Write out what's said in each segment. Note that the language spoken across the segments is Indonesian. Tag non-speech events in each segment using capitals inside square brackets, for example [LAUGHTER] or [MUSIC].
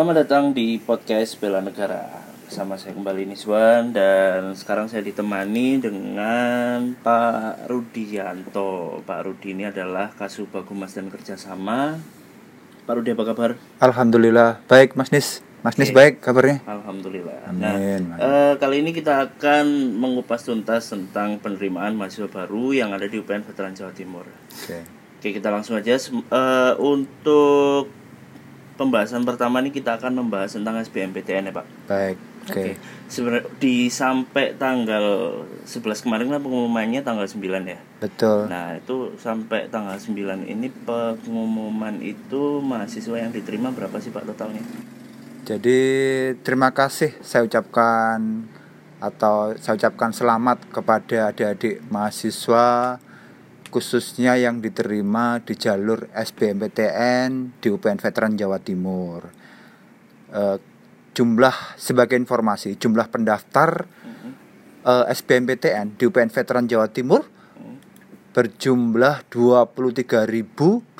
Selamat datang di podcast Bela Negara Bersama saya kembali Niswan Dan sekarang saya ditemani dengan Pak Rudianto Pak Rudi ini adalah Kasubag Humas dan Kerjasama Pak Rudi apa kabar? Alhamdulillah baik Mas Nis. Mas Nis baik kabarnya? Alhamdulillah Amin, Nah, amin. eh, kali ini kita akan mengupas tuntas tentang penerimaan mahasiswa baru yang ada di UPN Veteran Jawa Timur Oke. Oke kita langsung aja eh, Untuk pembahasan pertama ini kita akan membahas tentang SBMPTN ya Pak Baik. Oke. Oke. Sebenarnya di sampai tanggal 11 kemarin kan pengumumannya tanggal 9 ya. Betul. Nah, itu sampai tanggal 9 ini pengumuman itu mahasiswa yang diterima berapa sih Pak totalnya? Jadi terima kasih saya ucapkan atau saya ucapkan selamat kepada adik-adik mahasiswa khususnya yang diterima di jalur SBMPTN di UPN Veteran Jawa Timur. Eh, jumlah sebagai informasi jumlah pendaftar eh, SBMPTN di UPN Veteran Jawa Timur berjumlah 23.026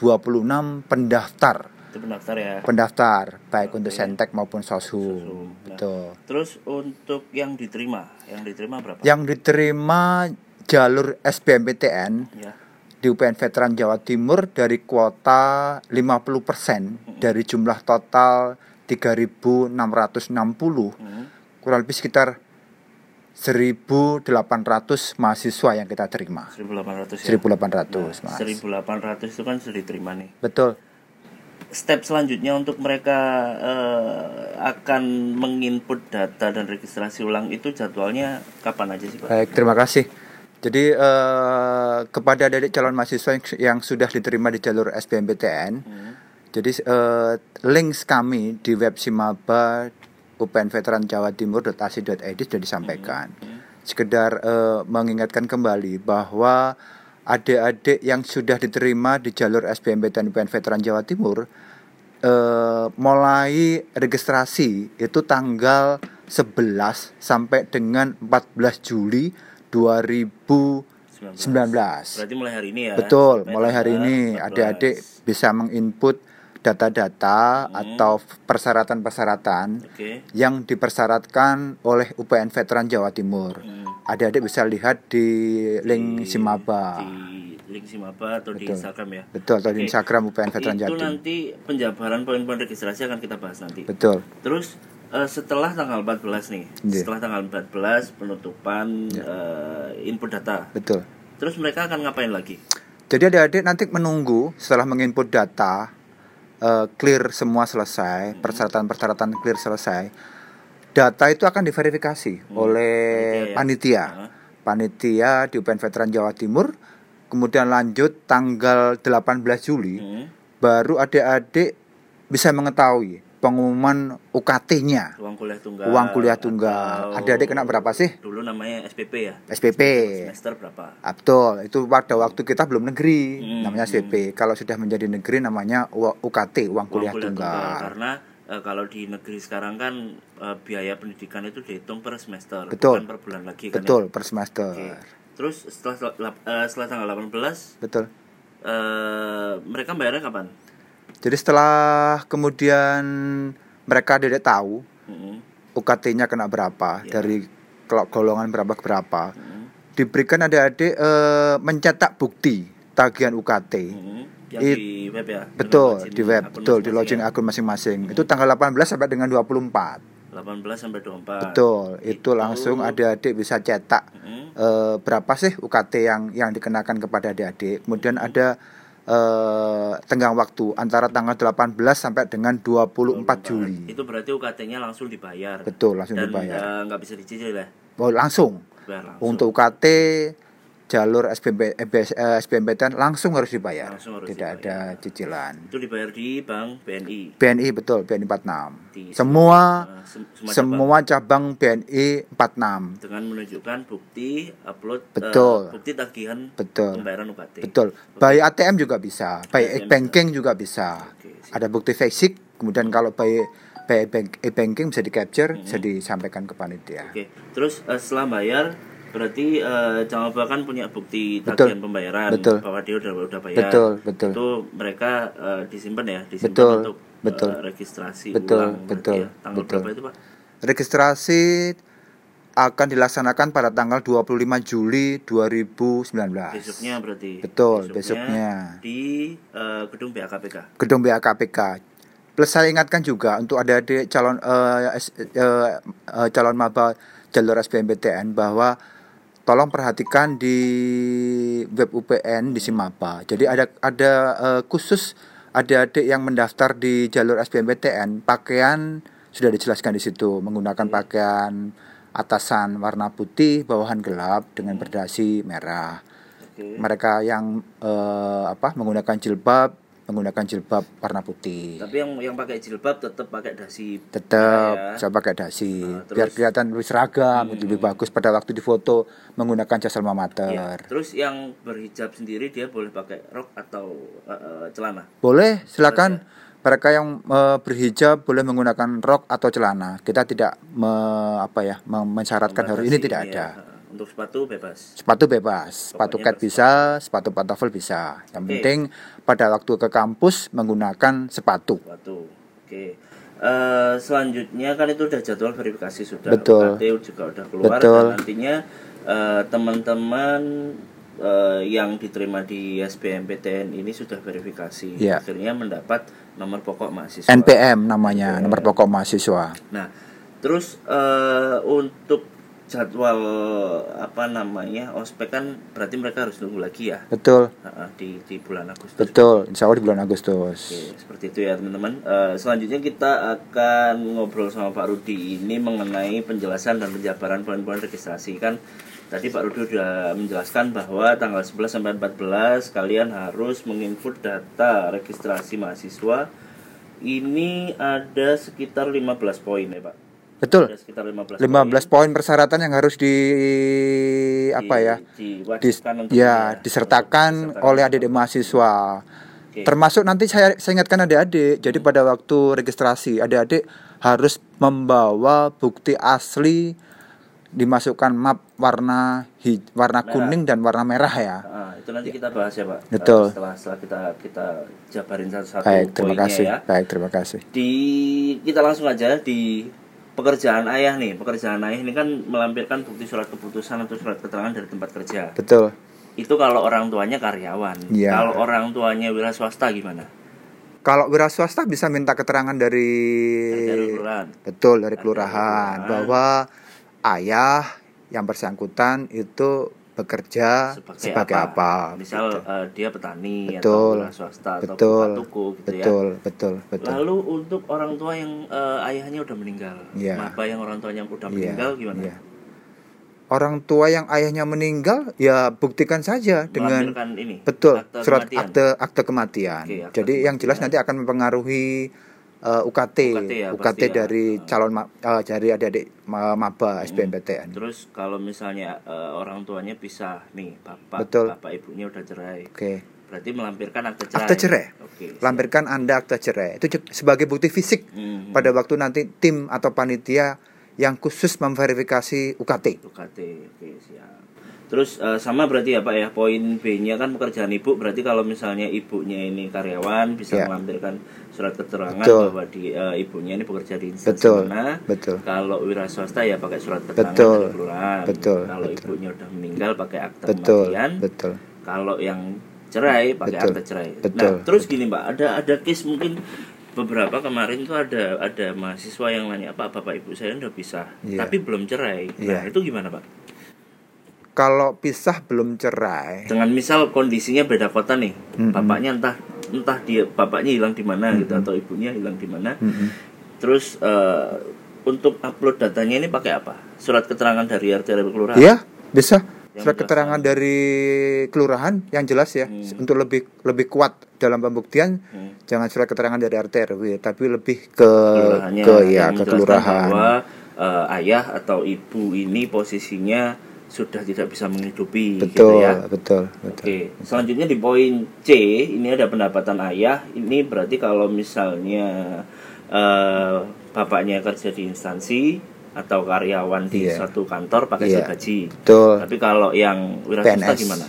pendaftar Itu pendaftar ya. pendaftar baik untuk Oke. Sentek maupun Soshum. Soshum. Nah. Betul. Terus untuk yang diterima, yang diterima berapa? Yang diterima jalur SBMPTN Ya. di UPN Veteran Jawa Timur dari kuota 50% dari jumlah total 3.660 Hmm. kurang lebih sekitar 1.800 mahasiswa yang kita terima. 1800 ya. 1.800 Nah, mas. 1800 itu kan sudah diterima nih. Betul. Step selanjutnya untuk mereka eh, akan menginput data dan registrasi ulang itu jadwalnya kapan aja sih Pak? Baik, terima kasih. Jadi eh, kepada adik calon mahasiswa yang, yang sudah diterima di jalur SBMPTN, Hmm. jadi eh, links kami di web Simaba UPN Veteran Jawa Timur.ac.id sudah disampaikan. Sekedar eh, mengingatkan kembali bahwa adik-adik yang sudah diterima di jalur SBMPTN UPN Veteran Jawa Timur eh, mulai registrasi itu tanggal 11 sampai dengan 14 Juli 2019. 19. Berarti mulai hari ini ya. Betul, sampai mulai hari ini 14. adik-adik bisa menginput data-data Hmm. atau persyaratan-persyaratan Oke. yang dipersyaratkan oleh UPN Veteran Jawa Timur. Hmm. Adik-adik bisa lihat di link Di- Simaba. Di link Simaba atau di Betul. Instagram ya. Betul, atau di Oke. Instagram UPN Veteran itu Jawa Timur. nanti penjabaran poin-poin registrasi akan kita bahas nanti. Betul. Terus eh, setelah tanggal 14 nih, Iya. setelah tanggal 14 penutupan Iya. eh, input data. Betul. Terus mereka akan ngapain lagi? Jadi adik-adik nanti menunggu setelah menginput data eh, clear semua selesai, Hmm. persyaratan-persyaratan clear selesai. Data itu akan diverifikasi oleh panitia ya. panitia. Panitia di UPN Veteran Jawa Timur. Kemudian lanjut tanggal 18 Juli Hmm. baru adik-adik bisa mengetahui pengumuman UKT-nya. Uang kuliah tunggal. Uang kuliah tunggal. atau Adik-adik kena berapa sih? Dulu namanya SPP ya. SPP. Semester berapa? Ah, Betul, itu pada waktu kita belum negeri Hmm, namanya hmm. SPP. Kalau sudah menjadi negeri namanya UKT, uang kuliah, tunggal. Karena eh, kalau di negeri sekarang kan eh, biaya pendidikan itu dihitung per semester, bukan Betul. per bulan lagi kan. ya? Betul, per semester. Oke. Terus setelah eh, setelah tanggal 18 Betul. eh, mereka bayarnya kapan? Jadi setelah kemudian mereka tidak tahu Mm-mm. UKT-nya kena berapa Ya. dari kalau golongan berapa ke berapa, Mm-mm. diberikan adik-adik eh, mencetak bukti tagihan UKT. Mm-mm. Yang It- di web ya? Betul, login di web, betul, di login ya? akun masing-masing. Itu tanggal 18 sampai dengan 24. 18 sampai 24. Betul, itu langsung adik-adik bisa cetak Mm-mm. eh, berapa sih UKT yang yang dikenakan kepada adik-adik. Kemudian ada eh, tenggang waktu antara tanggal 18 sampai dengan 24 Juli. Itu berarti UKT-nya langsung dibayar. Betul, langsung Dan dibayar. nggak bisa dicicil ya? Oh, langsung. Bayar langsung. Untuk UKT jalur SBMP, EBS, eh, SBMPTN langsung harus dibayar. Langsung harus Tidak dibayar. ada cicilan. Itu dibayar di Bank BNI. BNI betul, BNI 46. Di Semua eh, sem- semua cabang. semua cabang BNI 46. dengan menunjukkan bukti upload eh, Betul. bukti tagihan Betul. pembayaran UKT. Betul. By ATM juga bisa, by ATM e-banking juga bisa. Oke, siap. Ada bukti fisik, kemudian kalau by by bank- e-banking bisa di capture, bisa disampaikan ke panitia. Oke. Terus eh, setelah bayar berarti eh Jamal kan punya bukti Betul. tagihan pembayaran Betul. bahwa dia udah udah bayar. Betul, betul. Itu mereka eh, disimpan ya, disimpan Betul. untuk Betul. eh, registrasi Betul, ulang betul, ya. Tanggal betul. berapa itu, Pak? Registrasi akan dilaksanakan pada tanggal 25 Juli 2019. Besoknya berarti. Betul, besoknya. di eh, gedung BAKPK. Gedung BAKPK. Plus saya ingatkan juga untuk adik-adik calon eh, S- eh, eh, calon maba jalur SBMPTN bahwa tolong perhatikan di web UPN di Simaba. Jadi ada ada eh, khusus adik-adik yang mendaftar di jalur SBMPTN pakaian sudah dijelaskan di situ menggunakan pakaian atasan warna putih, bawahan gelap dengan berdasi merah. Mereka yang eh, apa menggunakan jilbab menggunakan jilbab warna putih Tapi yang yang pakai jilbab tetap pakai dasi. tetap Ya. saya pakai dasi Nah, biar terus- kelihatan lebih seragam Hmm. lebih bagus pada waktu difoto menggunakan jas alma Iya. mater Terus yang berhijab sendiri dia boleh pakai rok atau eh, celana. boleh silakan mereka yang eh, berhijab boleh menggunakan rok atau celana kita tidak me- apa ya mensyaratkan harus ini tidak ya. Untuk sepatu bebas. sepatu bebas sepatu cat bisa sepatu pantofel bisa yang Oke. penting pada waktu ke kampus menggunakan sepatu Sepatu. Oke. Eh, selanjutnya kan itu udah jadwal verifikasi sudah. Betul. UKT juga udah keluar Betul. dan nantinya eh, teman-teman eh, yang diterima di SBMPTN ini sudah verifikasi. Iya. Akhirnya mendapat nomor pokok mahasiswa. NPM namanya nomor pokok mahasiswa Nah, terus eh, untuk jadwal apa namanya ospek kan berarti mereka harus nunggu lagi ya betul di di bulan Agustus. betul insya Allah di bulan Agustus Oke, seperti itu ya teman-teman. Eh, selanjutnya kita akan ngobrol sama Pak Rudi ini mengenai penjelasan dan penjabaran poin-poin registrasi kan. Tadi Pak Rudi sudah menjelaskan bahwa tanggal 11 sampai 14 kalian harus menginput data registrasi mahasiswa. Ini ada sekitar 15 poin ya Pak. Betul Ada sekitar 15, 15 poin persyaratan yang harus di apa ya Di, ya disertakan disertakan. oleh adik-adik mahasiswa Oke. termasuk nanti saya, saya ingatkan adik-adik jadi pada waktu registrasi adik-adik harus membawa bukti asli dimasukkan map warna hi- warna Merah. kuning dan warna merah ya Ah, itu nanti kita bahas ya Pak. Betul. Eh, setelah setelah kita kita jabarin satu-satu baik terima poinnya kasih ya. baik terima kasih di kita langsung aja di pekerjaan ayah nih pekerjaan ayah ini kan melampirkan bukti surat keputusan atau surat keterangan dari tempat kerja. Betul. Itu kalau orang tuanya karyawan. Iya. kalau orang tuanya wira swasta gimana? Kalau wira swasta bisa minta keterangan dari dari kelurahan. Betul dari Dari kelurahan kelurahan. bahwa ayah yang bersangkutan itu bekerja sebagai, sebagai, apa? misal Gitu. eh, dia petani atau Betul. wira swasta atau betul, buka tuku gitu ya betul, betul, betul. lalu untuk orang tua yang eh, ayahnya udah meninggal Iya. apa yang orang tuanya udah Iya, meninggal gimana iya. Orang tua yang ayahnya meninggal ya buktikan saja dengan ini betul akte surat kematian. akte akte kematian. Oke, akte Jadi yang jelas nanti akan mempengaruhi uh, UKT UKT ya, UKT ya. dari calon ma- uh, dari adik-adik ma- Hmm. maba SBMPTN. Terus kalau misalnya eh, orang tuanya pisah nih, bapak Betul. bapak ibunya udah cerai. Oke. Berarti melampirkan akte cerai. Akte cerai. Oke. siap. Lampirkan Anda akte cerai. Itu sebagai bukti fisik Mhm. pada waktu nanti tim atau panitia yang khusus memverifikasi UKT. UKT. Oke, siap. Terus eh, sama berarti ya Pak ya, poin B-nya kan pekerjaan ibu berarti kalau misalnya ibunya ini karyawan bisa Ya. melampirkan surat keterangan Betul. bahwa di eh, ibunya ini bekerja di instansi Betul. mana. Betul. Kalau wira swasta ya pakai surat keterangan Betul. dari kelurahan. Betul. Kalau Betul. ibunya udah meninggal pakai akte Betul. kematian. Betul. kalau yang cerai pakai Betul. akte cerai. Betul. Nah, terus gini Mbak, ada ada case mungkin beberapa kemarin tuh ada ada mahasiswa yang nanya Pak bapak ibu saya udah pisah Iya. tapi belum cerai. Nah Iya. itu gimana Pak? Kalau pisah belum cerai, Dengan misal kondisinya beda kota nih, Mm-mm. bapaknya entah entah dia bapaknya hilang di mana gitu atau ibunya hilang di mana. Mm-mm. Terus eh, untuk upload datanya ini pakai apa? Surat keterangan dari RT RW kelurahan. Iya, bisa. Yang Surat keterangan dari kelurahan yang jelas ya, Hmm. untuk lebih lebih kuat dalam pembuktian. Hmm. Jangan surat keterangan dari RT RW, tapi lebih ke kelurahannya ke ya ke menjelaskan kelurahan. bahwa eh, ayah atau ibu ini posisinya sudah tidak bisa menghidupi Betul, gitu ya. betul, betul. Oke, selanjutnya di poin C ini ada pendapatan ayah. Ini berarti kalau misalnya eh, bapaknya kerja di instansi atau karyawan di Iya. satu kantor pakai Iya. gaji. Betul. Tapi kalau yang wira swasta PNS. gimana?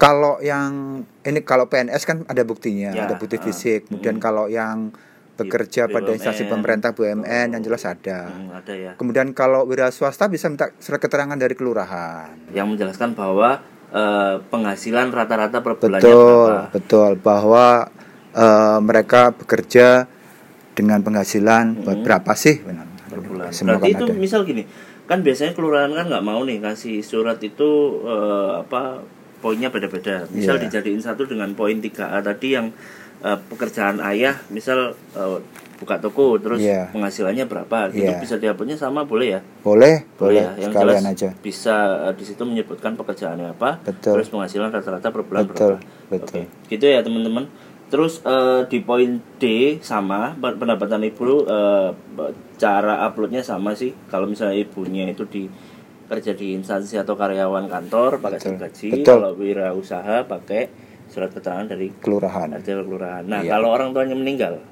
Kalau yang ini kalau PNS kan ada buktinya, Ya, ada bukti ah, fisik. Kemudian mm. kalau yang bekerja pada instansi BUMN. pemerintah BUMN yang jelas ada. Hmm, ada ya. Kemudian kalau wira swasta bisa minta surat keterangan dari kelurahan. Yang menjelaskan bahwa eh, penghasilan rata-rata per bulannya Betul, berapa. betul bahwa eh, mereka bekerja dengan penghasilan berapa sih? Benar. per bulan. Semua Berarti kan itu ada. misal gini, kan biasanya kelurahan kan nggak mau nih kasih surat itu eh, apa poinnya beda-beda. Misal Iya. dijadiin satu dengan poin 3A tadi yang eh, pekerjaan ayah, misal eh, buka toko terus Iya. penghasilannya berapa, itu Iya. bisa dihapusnya sama boleh ya? Boleh, boleh, ya. Yang sekalian jelas aja. Bisa eh, di situ menyebutkan pekerjaannya apa, Betul. terus penghasilan rata-rata per bulan Betul, berapa. betul. Oke, gitu ya teman-teman. Terus eh, di poin D sama pen- pendapatan ibu eh, cara uploadnya sama sih. Kalau misalnya ibunya itu di kerja di instansi atau karyawan kantor pakai gaji, kalau wirausaha pakai surat keterangan dari Kelurahan. RT kelurahan. Nah, Iya. kalau orang tuanya meninggal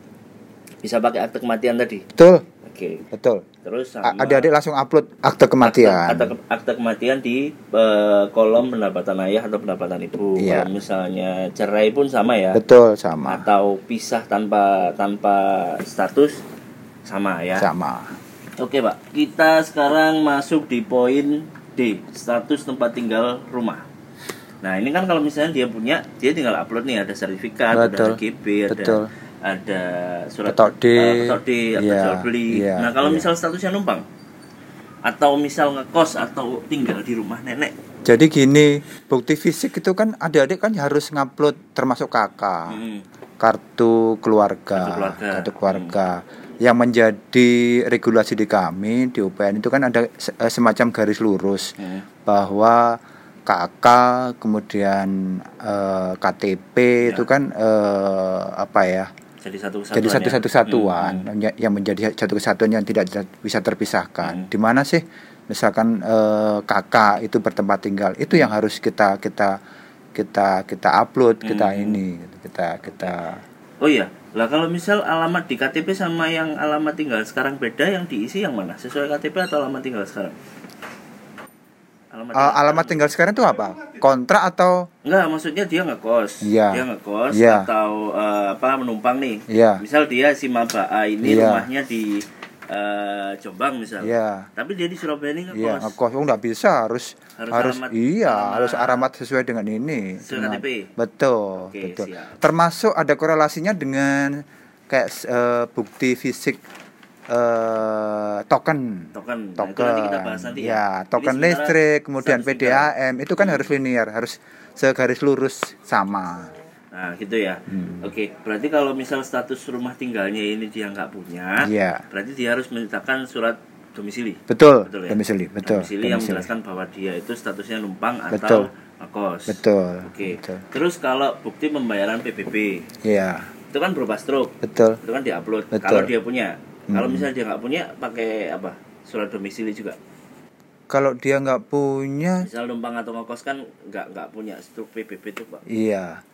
bisa pakai akte kematian tadi. Betul, Oke. betul. Terus A- sama Adik-adik langsung upload akte kematian. Akte, akte, akte kematian di eh, kolom pendapatan ayah atau pendapatan ibu. Iya. Kalau misalnya cerai pun sama ya. Betul, sama. Atau pisah tanpa tanpa status sama ya. Sama. Oke pak, kita sekarang masuk di poin D, status tempat tinggal rumah. Nah ini kan kalau misalnya dia punya, dia tinggal upload nih ada sertifikat, Betul. ada RGB, ada Betul. ada surat Petok D. eh, petok D, atau Iya, jual beli. iya, nah kalau iya. misal statusnya numpang, atau misal ngekos atau tinggal di rumah nenek, Jadi gini, bukti fisik itu kan adik-adik kan harus ngupload termasuk kakak, hmm, kartu keluarga, Kartu keluarga. Hmm. kartu keluarga. Yang menjadi regulasi di kami di UPN itu kan ada eh, semacam garis lurus hmm, bahwa KK kemudian eh, KTP Ya. itu kan eh, apa ya? jadi satu kesatuan. jadi satu ya? satu satuan Hmm, hmm. ya- yang menjadi satu kesatuan yang tidak bisa- terpisahkan. Hmm. Di mana sih misalkan eh, kakak itu bertempat tinggal itu yang harus kita kita kita kita upload kita Hmm. ini gitu. kita kita Oh iya, lah kalau misal alamat di KTP sama yang alamat tinggal sekarang beda, yang diisi yang mana? Sesuai KTP atau alamat tinggal sekarang? Alamat Eh, alamat tinggal sekarang itu apa kontrak atau Enggak, maksudnya dia ngekos. Iya. Dia ngekos Iya. atau eh, apa menumpang nih. Iya. Misal dia si Maba A ini Iya. rumahnya di eh, Jombang misal. Iya. Tapi dia di Surabaya ini ngekos. Iya, ngekos oh nggak bisa harus Harus harus, alamat- iya alamat- harus alamat sesuai dengan ini. Sesuai dengan- KTP? Betul, Oke, betul. siap. Termasuk ada korelasinya dengan kayak eh, bukti fisik eh, token. Token. Nah, Token. nanti kita bahas nanti ya. ya, token sementara listrik, kemudian. PDAM itu kan harus linear, harus segaris lurus sama. Nah, gitu ya. Hmm. Oke, berarti kalau misal status rumah tinggalnya ini dia nggak punya, Iya. berarti dia harus menceritakan surat domisili. Betul, Betul ya? domisili, betul. Domisili yang domisili. menjelaskan bahwa dia itu statusnya numpang Betul. atau ngekos. Betul. Oke. Betul. Terus kalau bukti pembayaran PBB, Iya, itu kan berupa stroke. betul. Itu kan diupload. Betul. Kalau dia punya. Kalau Hmm. misalnya dia nggak punya, pakai apa? Surat domisili juga. Kalau dia nggak punya Misal numpang atau ngekos kan nggak nggak punya stroke PBB itu, Pak. Iya.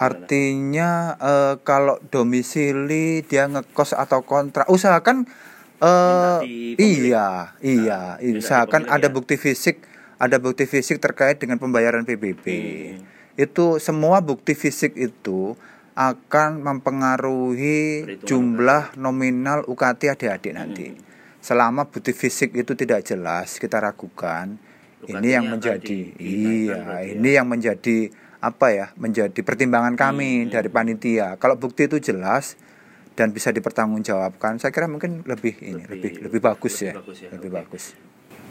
Artinya eh, kalau domisili dia ngekos atau kontrak, usahakan pemilik. iya, iya, Nah, di usahakan ada ya. bukti fisik, ada bukti fisik terkait dengan pembayaran PBB. Hmm. Itu semua bukti fisik itu akan mempengaruhi Perhitungan jumlah nominal UKT adik-adik nanti. Hmm. Selama bukti fisik itu tidak jelas, kita ragukan. UKT-nya ini yang menjadi iya, ya. ini yang menjadi apa ya menjadi pertimbangan kami Hmm, dari panitia kalau bukti itu jelas dan bisa dipertanggungjawabkan saya kira mungkin lebih ini lebih Lebih- lebih, bagus lebih ya bagus ya, lebih oke. bagus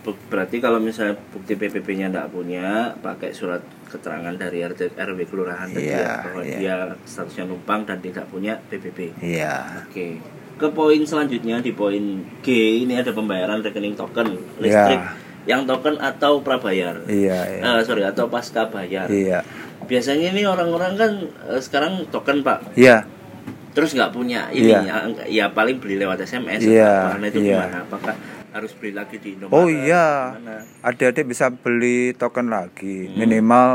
Berarti kalau misalnya bukti PPP-nya tidak punya, pakai surat keterangan dari RT RW kelurahan Iya, ya, bahwa iya. dia statusnya numpang dan tidak punya PPP. iya Oke. Ke poin selanjutnya di poin G ini ada pembayaran rekening token listrik yang token atau prabayar. iya iya Eh, sorry atau pasca bayar. iya Biasanya ini orang-orang kan eh, sekarang token pak, iya terus nggak punya ini Iya. ya, ya paling beli lewat SMS. Iya, atau apa. Itu iya. gimana? Apakah harus beli lagi di Indomaret? oh iya adik-adik bisa beli token lagi Hmm. minimal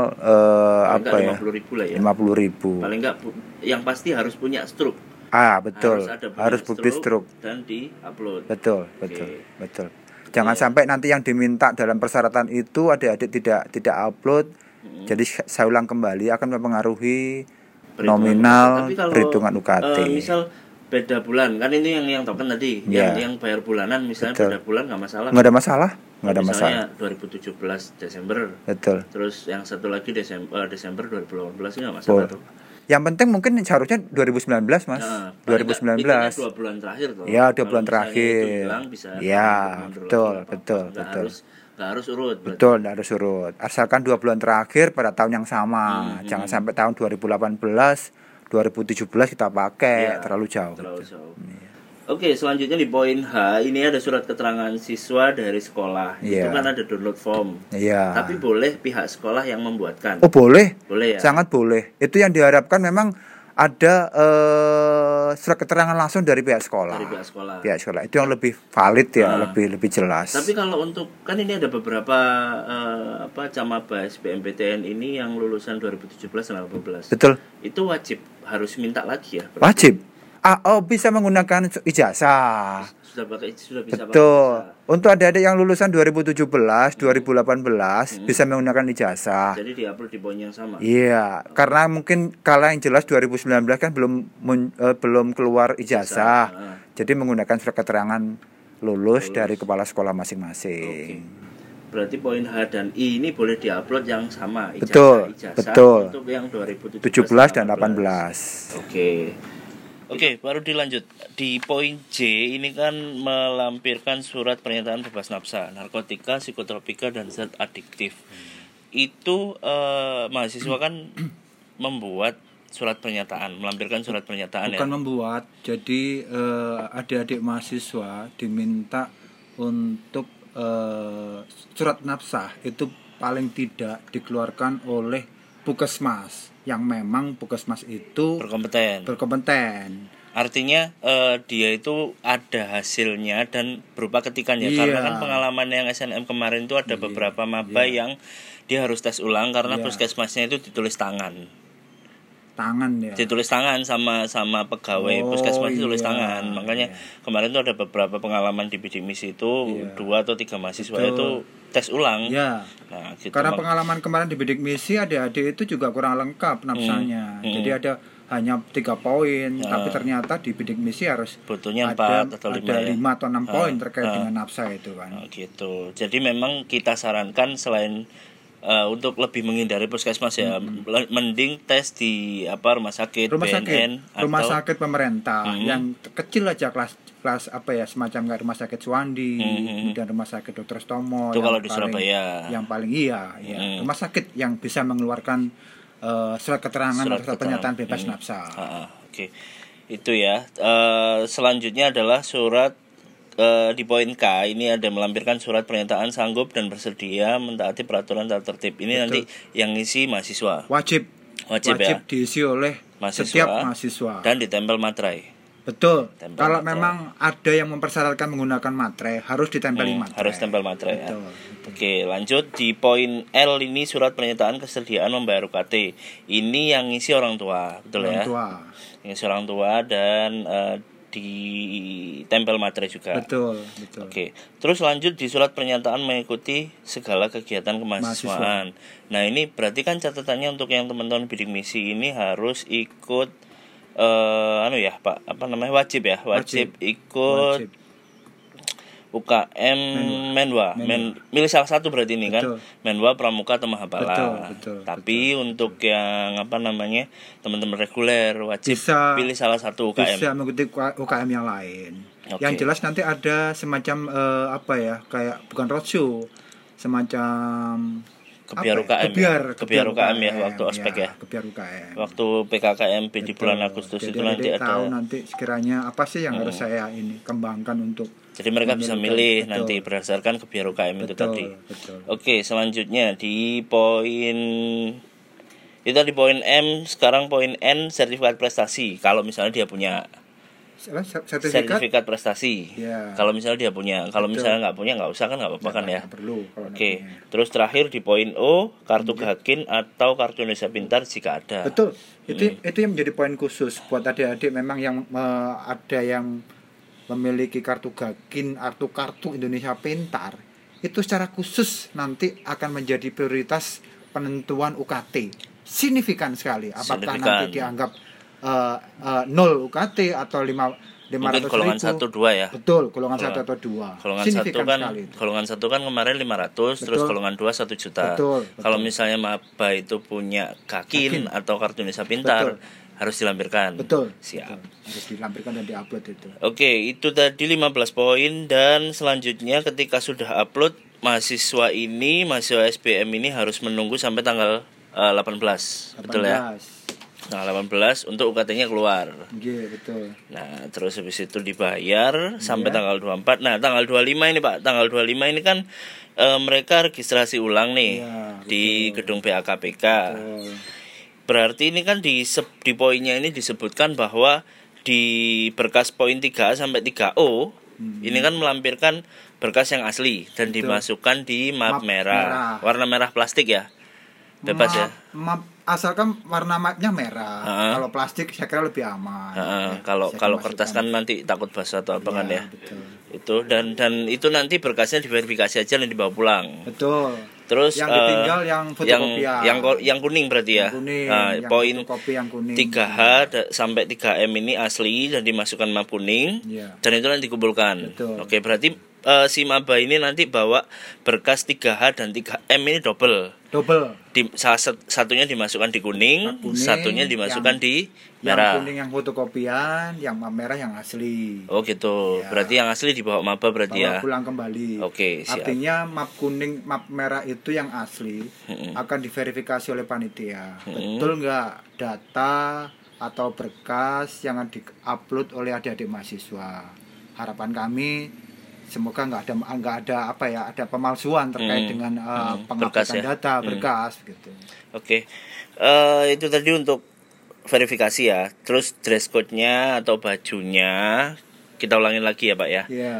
apa ya lima puluh ribu lah ya. lima puluh ribu Paling nggak pu- yang pasti harus punya stroke. ah betul Harus ada punya harus bukti stroke dan di upload. Betul, Oke. betul, betul. Jangan Iya. sampai nanti yang diminta dalam persyaratan itu adik-adik tidak tidak upload. Hmm. Jadi saya ulang kembali akan mempengaruhi Perhitungan nominal UKT. Tapi kalau, perhitungan UKT. eh, misal beda bulan kan ini yang yang token tadi Iya. yang yang bayar bulanan misalnya Betul. beda bulan nggak masalah nggak ada masalah nggak ada masalah misalnya 2017 Desember betul terus yang satu lagi Desember Desember 2018 ini nggak masalah Betul. tuh yang penting mungkin seharusnya 2019 mas Nah, paling nggak, 2019 hitungnya dua bulan terakhir tuh Ya, dua bulan terakhir. itu hilang, bisa Ya, betul, apa-apa. betul, nggak betul. harus nggak harus urut berarti. betul nggak harus surut asalkan dua bulan terakhir pada tahun yang sama Hmm, jangan sampai tahun 2018 2017 kita pakai Iya, terlalu jauh terlalu jauh Oke, selanjutnya di poin H, ini ada surat keterangan siswa dari sekolah. Itu Iya. kan ada download form. iya Tapi boleh pihak sekolah yang membuatkan. oh boleh Boleh ya? sangat boleh itu yang diharapkan memang ada eh, surat keterangan langsung dari pihak sekolah Dari pihak sekolah. pihak sekolah itu yang lebih valid ya Nah. lebih lebih jelas Tapi kalau untuk kan ini ada beberapa eh, apa camabas BMPTN ini yang lulusan 2017 dan 2018. betul Itu wajib harus minta lagi ya. wajib ah, oh bisa menggunakan ijazah Sudah bisa Betul. visa. Untuk adik-adik yang lulusan 2017, 2018 bisa menggunakan ijazah. Jadi diupload di poin yang sama. Iya, karena mungkin kalau yang jelas 2019 kan belum mun- eh, belum keluar ijazah. Ah. Jadi menggunakan surat keterangan lulus, dari kepala sekolah masing-masing. Berarti poin H dan I ini boleh diupload yang sama ijazah, Betul, ijazah betul. untuk yang 2017 17 dan 18. Oke. Oke, baru dilanjut. Di poin J ini kan melampirkan surat pernyataan bebas nafsa, narkotika, psikotropika dan zat adiktif. Itu eh, mahasiswa kan [CLEARS THROAT] membuat surat pernyataan, melampirkan surat pernyataan bukan ya. membuat jadi eh, adik-adik mahasiswa diminta untuk eh, surat nafsah itu paling tidak dikeluarkan oleh puskesmas yang memang puskesmas itu Berkompeten. berkompeten Artinya eh, dia itu ada hasilnya dan berupa ketikannya Iya. karena kan pengalaman yang SNM kemarin itu ada beberapa maba yang dia harus tes ulang karena Iya. puskesmasnya itu ditulis tangan. tangan ya Ditulis tangan sama sama pegawai Oh, puskesmas itu tulis iya. tangan. Makanya kemarin tuh ada beberapa pengalaman di bidik misi itu Iya. dua atau tiga mahasiswa Betul. itu tes ulang. ya Nah, gitu. karena pengalaman kemarin di bidik misi adik-adik itu juga kurang lengkap nafsanya Hmm. jadi ada hanya tiga poin Ah. tapi ternyata di bidik misi harus butuhnya ada, empat atau lima ada ya. lima atau enam Ah, poin terkait ah. dengan nafsa itu kan Oh, gitu. Jadi memang kita sarankan selain eh, untuk lebih menghindari puskesmas ya, le- mending tes di apa rumah sakit, rumah sakit BNN rumah atau sakit pemerintah Hmm. yang kecil aja kelas kelas apa ya semacam kayak rumah sakit Suwandi Hmm. kemudian rumah sakit Dr. Stomo Itu yang kalau di paling- Surabaya. yang paling iya ya Hmm. rumah sakit yang bisa mengeluarkan eh, surat keterangan Surat atau pernyataan keterangan. bebas Hmm. nafsa Ah, ah, Oke, itu ya. Eh, selanjutnya adalah surat eh, di poin K ini ada melampirkan surat pernyataan sanggup dan bersedia mentaati peraturan tata tertib. Ini nanti yang ngisi mahasiswa wajib Wajib ya? diisi oleh Mahasiswa. setiap mahasiswa dan ditempel materai. Betul Tempel kalau materai. memang ada yang mempersyaratkan menggunakan materai harus ditempeli Hmm, materai harus tempel materai ya. Oke, lanjut di poin L ini surat pernyataan kesediaan membayar UKT. Ini yang ngisi orang tua, betul orang ya? tua Yang ngisi orang tua dan eh, ditempel materai juga. betul betul Oke, terus lanjut di surat pernyataan mengikuti segala kegiatan kemahasiswaan. Nah ini berarti kan catatannya untuk yang teman-teman bidik misi ini harus ikut eh anu ya Pak, apa namanya wajib ya, wajib, ikut Wajib. UKM Menwa, Men, milih salah satu berarti ini Betul. kan, Menwa Pramuka atau Mahabala. Betul, betul, Tapi untuk yang apa namanya teman-teman reguler wajib Bisa- pilih salah satu UKM. bisa mengikuti UKM yang lain. Oke. Yang jelas nanti ada semacam eh, apa ya, kayak bukan roadshow, semacam Kebiar ya? UKM ya? kebiar, Kebiar UKM ya, waktu ospek ya? Kebiar UKM. Waktu PKKMB di bulan Betul. Agustus Jadi itu nanti tahu ada. nanti sekiranya apa sih yang harus saya ini kembangkan untuk Jadi mereka bisa milih betul. nanti berdasarkan kebiar UKM itu betul, tadi. betul. Oke, selanjutnya di poin itu di poin M, sekarang poin N sertifikat prestasi. Kalau misalnya dia punya sertifikat, sertifikat prestasi. Ya. Kalau misalnya dia punya, kalau Betul. misalnya nggak punya nggak usah kan nggak apa-apa kan ya. perlu Oke, punya. terus terakhir di poin O kartu gakin atau kartu Indonesia Pintar jika ada. Betul. Itu Hmm. itu yang menjadi poin khusus buat adik-adik memang yang eh, ada yang memiliki kartu gakin atau kartu Indonesia Pintar itu secara khusus nanti akan menjadi prioritas penentuan UKT. Signifikan sekali apakah Signifikan. nanti dianggap eh, eh, 0 UKT atau 5 Mungkin 500 golongan satu dua ya. Betul, golongan satu atau dua. Golongan satu kan golongan satu kan kemarin 500 terus Betul. golongan dua 1 juta. Betul, betul. Kalau misalnya maba itu punya kakin, atau kartu Indonesia Pintar Betul. harus dilampirkan. Betul. Siap. betul. Harus dilampirkan dan diupload itu. Oke, itu tadi 15 poin dan selanjutnya ketika sudah upload mahasiswa ini, mahasiswa SBM ini harus menunggu sampai tanggal eh, 18. Betul ya? 18. Tanggal 18 untuk UKT-nya keluar. Iya, betul. Nah, terus habis itu dibayar sampai Iya. tanggal 24. Nah, tanggal 25 ini, Pak. Tanggal 25 ini kan eh, mereka registrasi ulang nih Iya, di gedung BAKPK. Betul. Berarti ini kan di di poinnya ini disebutkan bahwa di berkas poin 3 sampai 3O ini kan melampirkan berkas yang asli dan Hmm. Betul. dimasukkan di map, Map merah. merah. Warna merah plastik ya. Bebas ya. Map, map asalkan warna mapnya merah. Ha-ha. Kalau plastik saya kira lebih aman. Heeh, Ya, kalau saya kalau kertas kan nanti takut basah atau apa kan Iya, ya. Betul. Itu dan dan itu nanti berkasnya diverifikasi aja dan dibawa pulang. Betul. Terus Yang ditinggal yang yang fotokopian. yang ko- yang kuning berarti ya. Yang kuning, Nah, yang poin fotokopi yang kuning. 3H da- sampai 3M ini asli dan dimasukkan map kuning Iya. dan itu nanti dikumpulkan. Betul. Oke, berarti eh, si maba ini nanti bawa berkas 3H dan 3M ini double. Double. Di, salah sat- satunya dimasukkan di kuning, kuning, satunya dimasukkan yang- di Yang merah. kuning yang fotokopian, yang merah yang asli. Oh gitu. Ya. Berarti yang asli dibawa maba berarti Bawa ya. pulang kembali. Oke, siap. Artinya map kuning, map merah itu yang asli Mm-mm. akan diverifikasi oleh panitia. Mm-mm. Betul nggak data atau berkas yang diupload oleh adik-adik mahasiswa? Harapan kami semoga nggak ada nggak ada apa ya ada pemalsuan terkait Mm, dengan uh, mm, penguploadan berkas ya. data Mm. berkas gitu. Oke, Eh, itu tadi untuk verifikasi ya. Terus dress code-nya atau bajunya kita ulangin lagi ya Pak ya. Iya.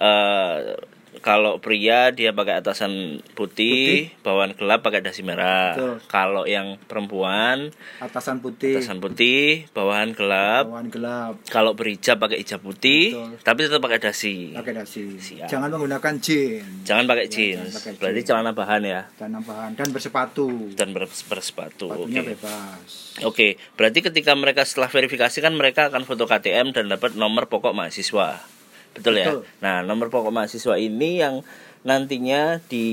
Eh, kalau pria dia pakai atasan putih, bawahan gelap pakai dasi merah. Betul. Kalau yang perempuan Atasan putih, atasan putih, bawahan gelap. bawahan gelap, Kalau berhijab pakai hijab putih, Betul. tapi tetap pakai dasi. pakai dasi. Siap. Jangan menggunakan jeans Jangan pakai Ya, jeans. jangan pakai Berarti jeans. celana bahan ya dan bahan dan bersepatu. dan ber- bersepatu. Oke. Sepatunya bebas. Oke, berarti ketika mereka setelah verifikasi kan mereka akan foto KTM dan dapat nomor pokok mahasiswa. Betul ya? Betul. Nah, nomor pokok mahasiswa ini yang nantinya di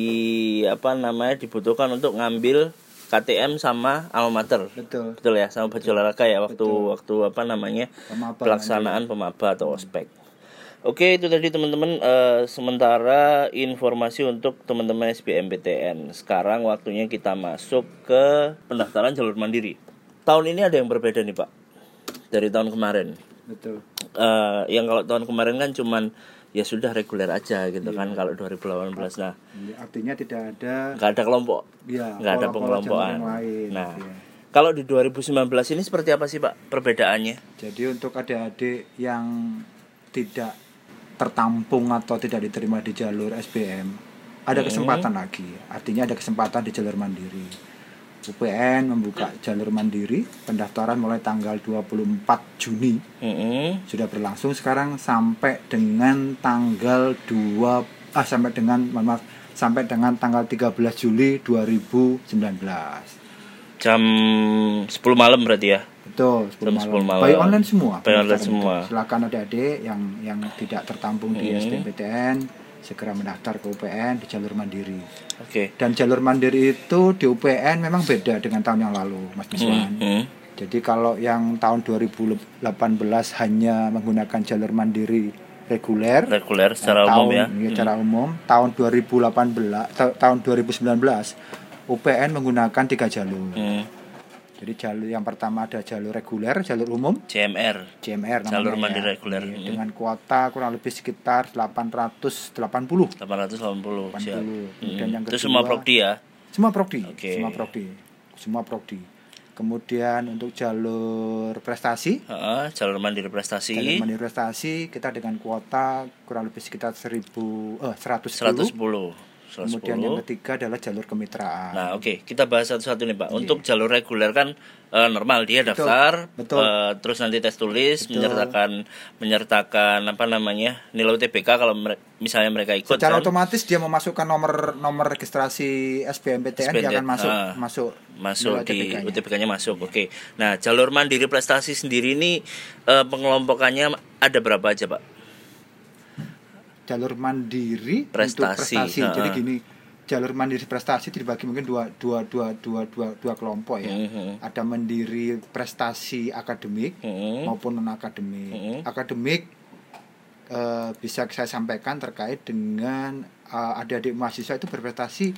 apa namanya dibutuhkan untuk ngambil KTM sama alma mater. Betul. Betul ya, sama baju olahraga ya waktu Betul. waktu apa namanya? Pemaba pelaksanaan pemaba atau ospek. Oke, itu tadi teman-teman eh, sementara informasi untuk teman-teman SBMPTN. Sekarang waktunya kita masuk ke pendaftaran jalur mandiri. Tahun ini ada yang berbeda nih, Pak. Dari tahun kemarin. Betul. Eh, yang kalau tahun kemarin kan cuman ya sudah reguler aja gitu Iya. kan kalau 2018 nah Jadi, artinya tidak ada nggak ada kelompok ya nggak ada pengelompokan lain, nah ya. kalau di 2019 ini seperti apa sih pak perbedaannya Jadi untuk adik-adik yang tidak tertampung atau tidak diterima di jalur SBM, ada Hmm. kesempatan lagi. Artinya ada kesempatan di jalur mandiri. UPN membuka jalur mandiri pendaftaran mulai tanggal 24 Juni Mm-mm. sudah berlangsung sekarang sampai dengan tanggal 2 ah sampai dengan maaf sampai dengan tanggal 13 Juli 2019. jam 10 malam berarti ya Betul, 10 Jam malam. 10 malam. By online semua. By online semua. itu. Silakan adik-adik yang yang tidak tertampung di Hmm. SBMPTN segera mendaftar ke UPN di jalur mandiri. oke Dan jalur mandiri itu di UPN memang beda dengan tahun yang lalu, Mas Miswan. Mm-mm. Jadi kalau yang tahun 2018 hanya menggunakan jalur mandiri reguler reguler secara eh, umum tahun, ya iya, secara umum tahun 2018 ta- tahun 2019 UPN menggunakan tiga jalur. Mm. Jadi jalur yang pertama ada jalur reguler, jalur umum, CMR CMR namanya Jalur ya. mandiri reguler. Iya, Hmm. dengan kuota kurang lebih sekitar 880. 880 siap 80. Kemudian Mm. yang itu kedua- semua prodi ya Semua prodi, Oke. semua prodi. Semua prodi. Kemudian untuk jalur prestasi, Heeh, jalur mandiri prestasi jalur mandiri prestasi kita dengan kuota kurang lebih sekitar 1000 eh 110. 110 Kelas Kemudian yang 10. ketiga adalah jalur kemitraan. Nah, oke, kita bahas satu-satu nih, Pak. Iya. Untuk jalur reguler kan eh, normal dia daftar, betul. eh, terus nanti tes tulis, Betul. menyertakan menyertakan apa namanya nilai UTBK kalau mere- misalnya mereka ikut Secara kan. otomatis dia memasukkan nomor nomor registrasi SBMPTN dia akan masuk ah. masuk masuk di UTBK-nya. UTBK-nya masuk. Oke. Nah, jalur mandiri prestasi sendiri ini eh, pengelompokannya ada berapa aja, Pak? Jalur mandiri Prestasi, untuk prestasi. ha-ha. Jadi gini, jalur mandiri prestasi dibagi mungkin dua dua dua dua dua, dua kelompok ya. Mhm. Ada mandiri prestasi akademik Mhm. maupun non akademik. Mhm. Akademik eh, bisa saya sampaikan terkait dengan eh, adik-adik mahasiswa itu berprestasi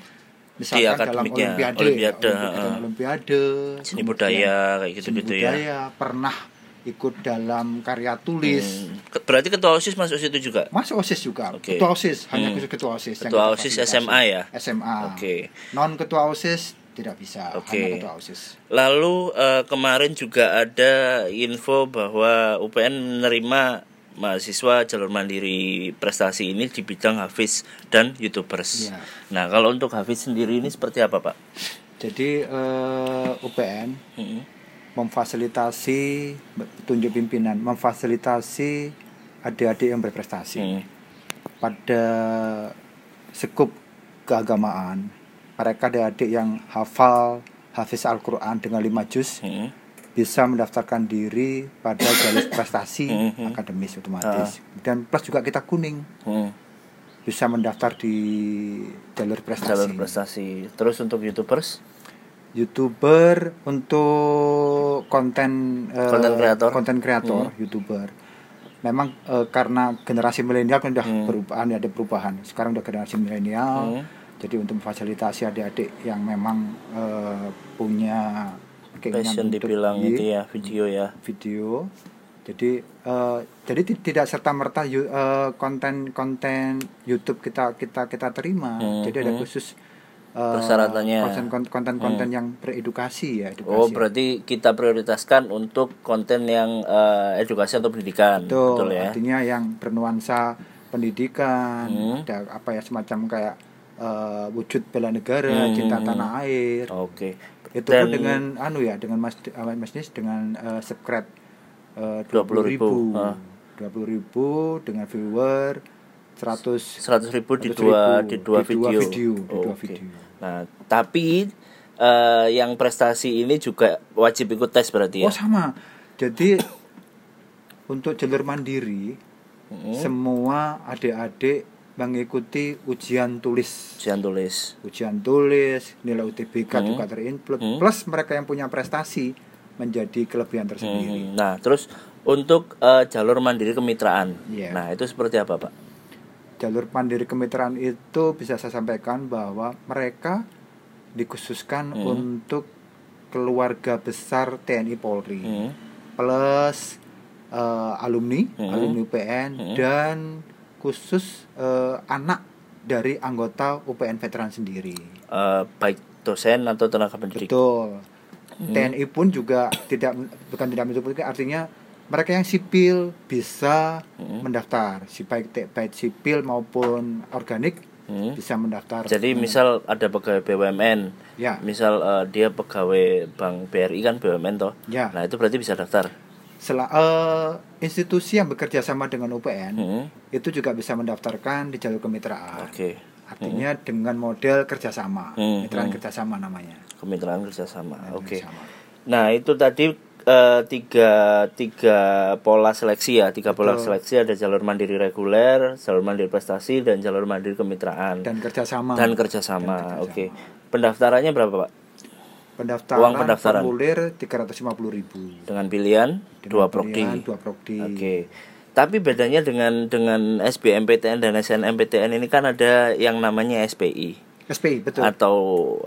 misalkan dalam olimpiade, olimpiade, olimpiade, ha-ha. olimpiade, Seni budaya kayak gitu-gitu ya. budaya, pernah ikut dalam karya tulis. Hmm. Berarti ketua OSIS masuk situ juga? Masuk OSIS juga. Oke. Ketua OSIS, hanya Hmm. khusus ketua OSIS. Ketua OSIS. SMA ya? SMA. Oke. Non ketua OSIS tidak bisa, Oke. hanya ketua OSIS. Lalu eh, kemarin juga ada info bahwa UPN menerima mahasiswa jalur mandiri prestasi ini di bidang Hafiz dan YouTubers. Iya. Nah, kalau untuk Hafiz sendiri ini seperti apa, Pak? Jadi eh, UPN Hmm. Memfasilitasi petunjuk pimpinan, memfasilitasi adik-adik yang berprestasi Hmm. pada sekup keagamaan. Mereka adik-adik yang hafal hafiz Al-Quran dengan lima juz Hmm. bisa mendaftarkan diri pada jalur prestasi Mhm. akademis otomatis. Dan plus juga kita kuning Hmm. bisa mendaftar di jalur prestasi. Jalur prestasi. Terus untuk YouTubers? YouTuber untuk konten eh, Konten kreator. konten kreator, YouTuber. Memang eh, karena generasi milenial kan udah Hmm. perubahan ada perubahan. Sekarang udah generasi milenial. Hmm. Jadi untuk memfasilitasi adik-adik yang memang eh, punya keinginan Passion untuk dibilang di- itu ya, video ya. video. Jadi eh, jadi ti- tidak serta merta konten konten YouTube kita kita kita terima. Hmm, Jadi ada hmm. khusus eh, Persyaratannya. konten konten konten yang beredukasi ya. Edukasi. Oh, berarti kita prioritaskan untuk konten yang eh, edukasi atau pendidikan. Betul, ya. artinya yang bernuansa pendidikan, Hmm. ada apa ya semacam kayak eh, wujud bela negara, Hmm, cinta hmm, tanah air. Oke. itu Dan- dengan anu ya dengan mas uh, mas Nis dengan uh, subscribe uh, 20.000, ribu ah. dua puluh ribu dengan viewer 100 100 ribu di 100.000 dua di dua di dua video. video, di dua Oke. video. Nah, tapi eh, yang prestasi ini juga wajib ikut tes berarti ya. oh sama jadi untuk jalur mandiri Mm-mm. semua adik-adik mengikuti ujian tulis Ujian tulis. ujian tulis nilai UTBK Hmm. juga terinput Hmm. plus mereka yang punya prestasi menjadi kelebihan tersendiri Hmm, Nah, terus untuk eh, jalur mandiri kemitraan. Iya. Nah, itu seperti apa, Pak? Jalur mandiri kemitraan itu bisa saya sampaikan bahwa mereka dikhususkan Hmm. untuk keluarga besar TNI Polri Hmm. plus eh, alumni Hmm. alumni UPN Hmm. dan khusus eh, anak dari anggota UPN veteran sendiri Eh, baik dosen atau tenaga pendidik. betul Hmm. TNI pun juga tidak bukan tidak menutup artinya mereka yang sipil bisa Hmm. mendaftar si baik baik sipil maupun organik Hmm. bisa mendaftar Jadi Hmm. misal ada pegawai BUMN, ya misal eh, dia pegawai Bank BRI kan BUMN toh. ya Nah, itu berarti bisa daftar. Sela- eh, institusi yang bekerja sama dengan UPN Hmm. itu juga bisa mendaftarkan di jalur kemitraan Oke. artinya dengan model kerjasama Hmm, kemitraan hmm. kerjasama namanya Kemitraan kerjasama. Oke. Kerjasama. Nah, itu tadi eh, tiga tiga pola seleksi ya, tiga pola Betul. seleksi ada jalur mandiri reguler, jalur mandiri prestasi, dan jalur mandiri kemitraan dan kerjasama dan kerjasama. Dan kerjasama. Oke. Pendaftarannya berapa, Pak? pendaftaran, Uang pendaftaran. formulir 350.000 ribu Dengan pilihan dua prodi. dua prodi Oke. Tapi bedanya dengan dengan SBMPTN dan SNMPTN ini kan ada yang namanya SPI SPI betul atau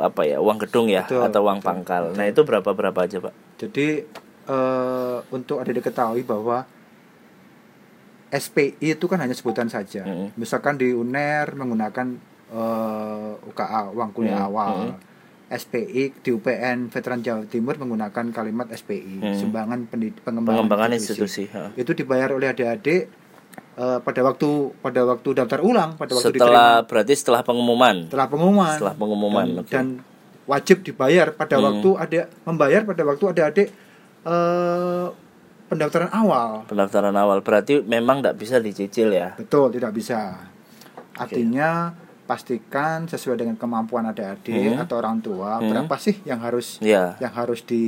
apa ya uang gedung ya Betul, atau uang betul, pangkal. Nah itu berapa berapa aja pak? jadi eh, untuk ada diketahui bahwa SPI itu kan hanya sebutan saja Mm. misalkan di UNER menggunakan eh, UKA uang kuliah Mm, awal mm. SPI di UPN Veteran Jawa Timur menggunakan kalimat SPI Mm. sumbangan pengembangan, Pengembangan institusi. institusi. itu dibayar oleh adik-adik eh, pada waktu pada waktu daftar ulang pada waktu Setelah berarti setelah pengumuman. diterima, setelah pengumuman Setelah pengumuman, dan, oke. dan wajib dibayar pada Hmm. waktu ada membayar pada waktu ada adik eh, pendaftaran awal. Pendaftaran awal. Berarti memang tidak bisa dicicil ya. betul tidak bisa. Artinya pastikan sesuai dengan kemampuan adik-adik Hmm. atau orang tua Hmm. berapa sih yang harus Ya. yang harus di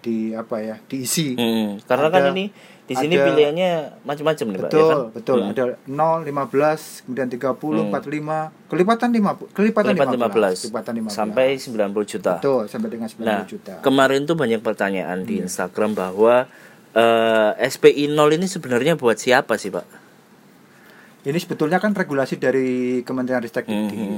di apa ya diisi Hmm, karena kan Ada- ini di sini ada- pilihannya macam-macam nih, Pak, betul ya kan? betul Hmm. ada 0 15 kemudian 30 Hmm. 45 kelipatan 50 kelipatan, Kelipatan 15, 15 kelipatan 15 sampai 90 juta. betul sampai dengan 90 Nah, juta kemarin tuh banyak pertanyaan Iya. di Instagram bahwa eh, SPI 0 ini sebenarnya buat siapa sih, Pak? Ini sebetulnya kan regulasi dari Kementerian Ristek Mhm.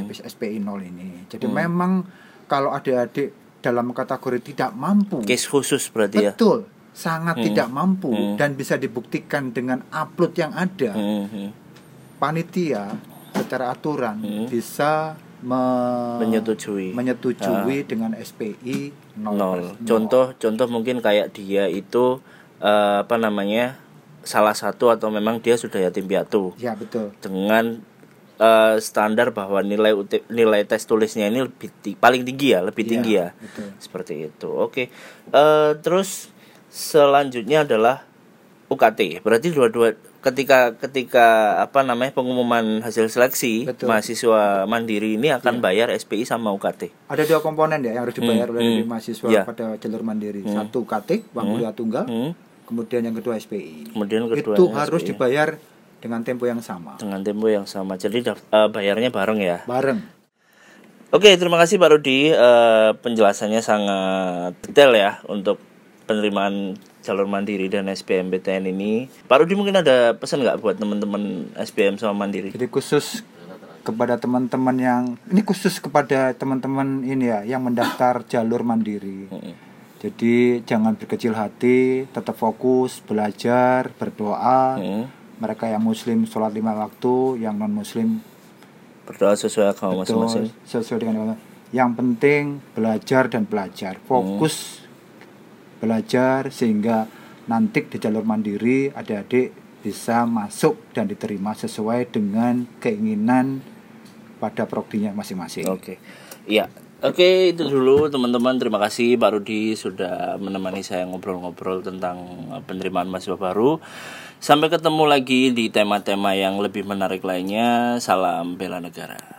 Dikti SPI 0 ini jadi memang kalau adik-adik dalam kategori tidak mampu Case khusus berarti ya. betul sangat Hmm. tidak mampu Hmm. dan bisa dibuktikan dengan upload yang ada Hmm, hmm. panitia secara aturan Hmm. bisa me- Menyetujui. menyetujui dengan SPI 0. Nol. Contoh contoh mungkin kayak dia itu eh, apa namanya? Salah satu atau memang dia sudah yatim piatu Ya betul. dengan eh, standar bahwa nilai nilai tes tulisnya ini lebih ti- paling tinggi ya, lebih Iya, tinggi ya. betul. Seperti itu. Oke. Eh, terus selanjutnya adalah UKT. Berarti dua-dua ketika ketika apa namanya pengumuman hasil seleksi Betul. mahasiswa mandiri ini akan bayar SPI sama UKT. Ada dua komponen ya yang harus dibayar Hmm, oleh hmm. mahasiswa Iya. pada jalur mandiri. Satu KT, uang kuliah tunggal, Hmm. Kemudian yang kedua SPI. Kemudian kedua Itu harus dibayar dengan tempo yang sama. dengan tempo yang sama. Jadi eh, bayarnya bareng ya. Bareng. Oke, terima kasih Pak Rudi. Eh, penjelasannya sangat detail ya untuk penerimaan jalur mandiri dan SBMPTN ini. Pak Rudi mungkin ada pesan nggak buat teman-teman SBM sama mandiri? Jadi khusus kepada teman-teman yang ini khusus kepada teman-teman ini ya yang mendaftar jalur mandiri. Jadi jangan berkecil hati, tetap fokus, belajar, berdoa. Mm. Mereka yang muslim sholat lima waktu, yang non muslim Berdoa sesuai agama masing-masing. sesuai dengan agama. Yang penting belajar dan belajar, fokus belajar sehingga nanti di jalur mandiri adik-adik bisa masuk dan diterima sesuai dengan keinginan pada prodinya masing-masing. Oke. Iya. Oke, itu dulu teman-teman. Terima kasih Pak Rudi sudah menemani saya ngobrol-ngobrol tentang eh, penerimaan mahasiswa baru. Sampai ketemu lagi di tema-tema yang lebih menarik lainnya. Salam bela negara.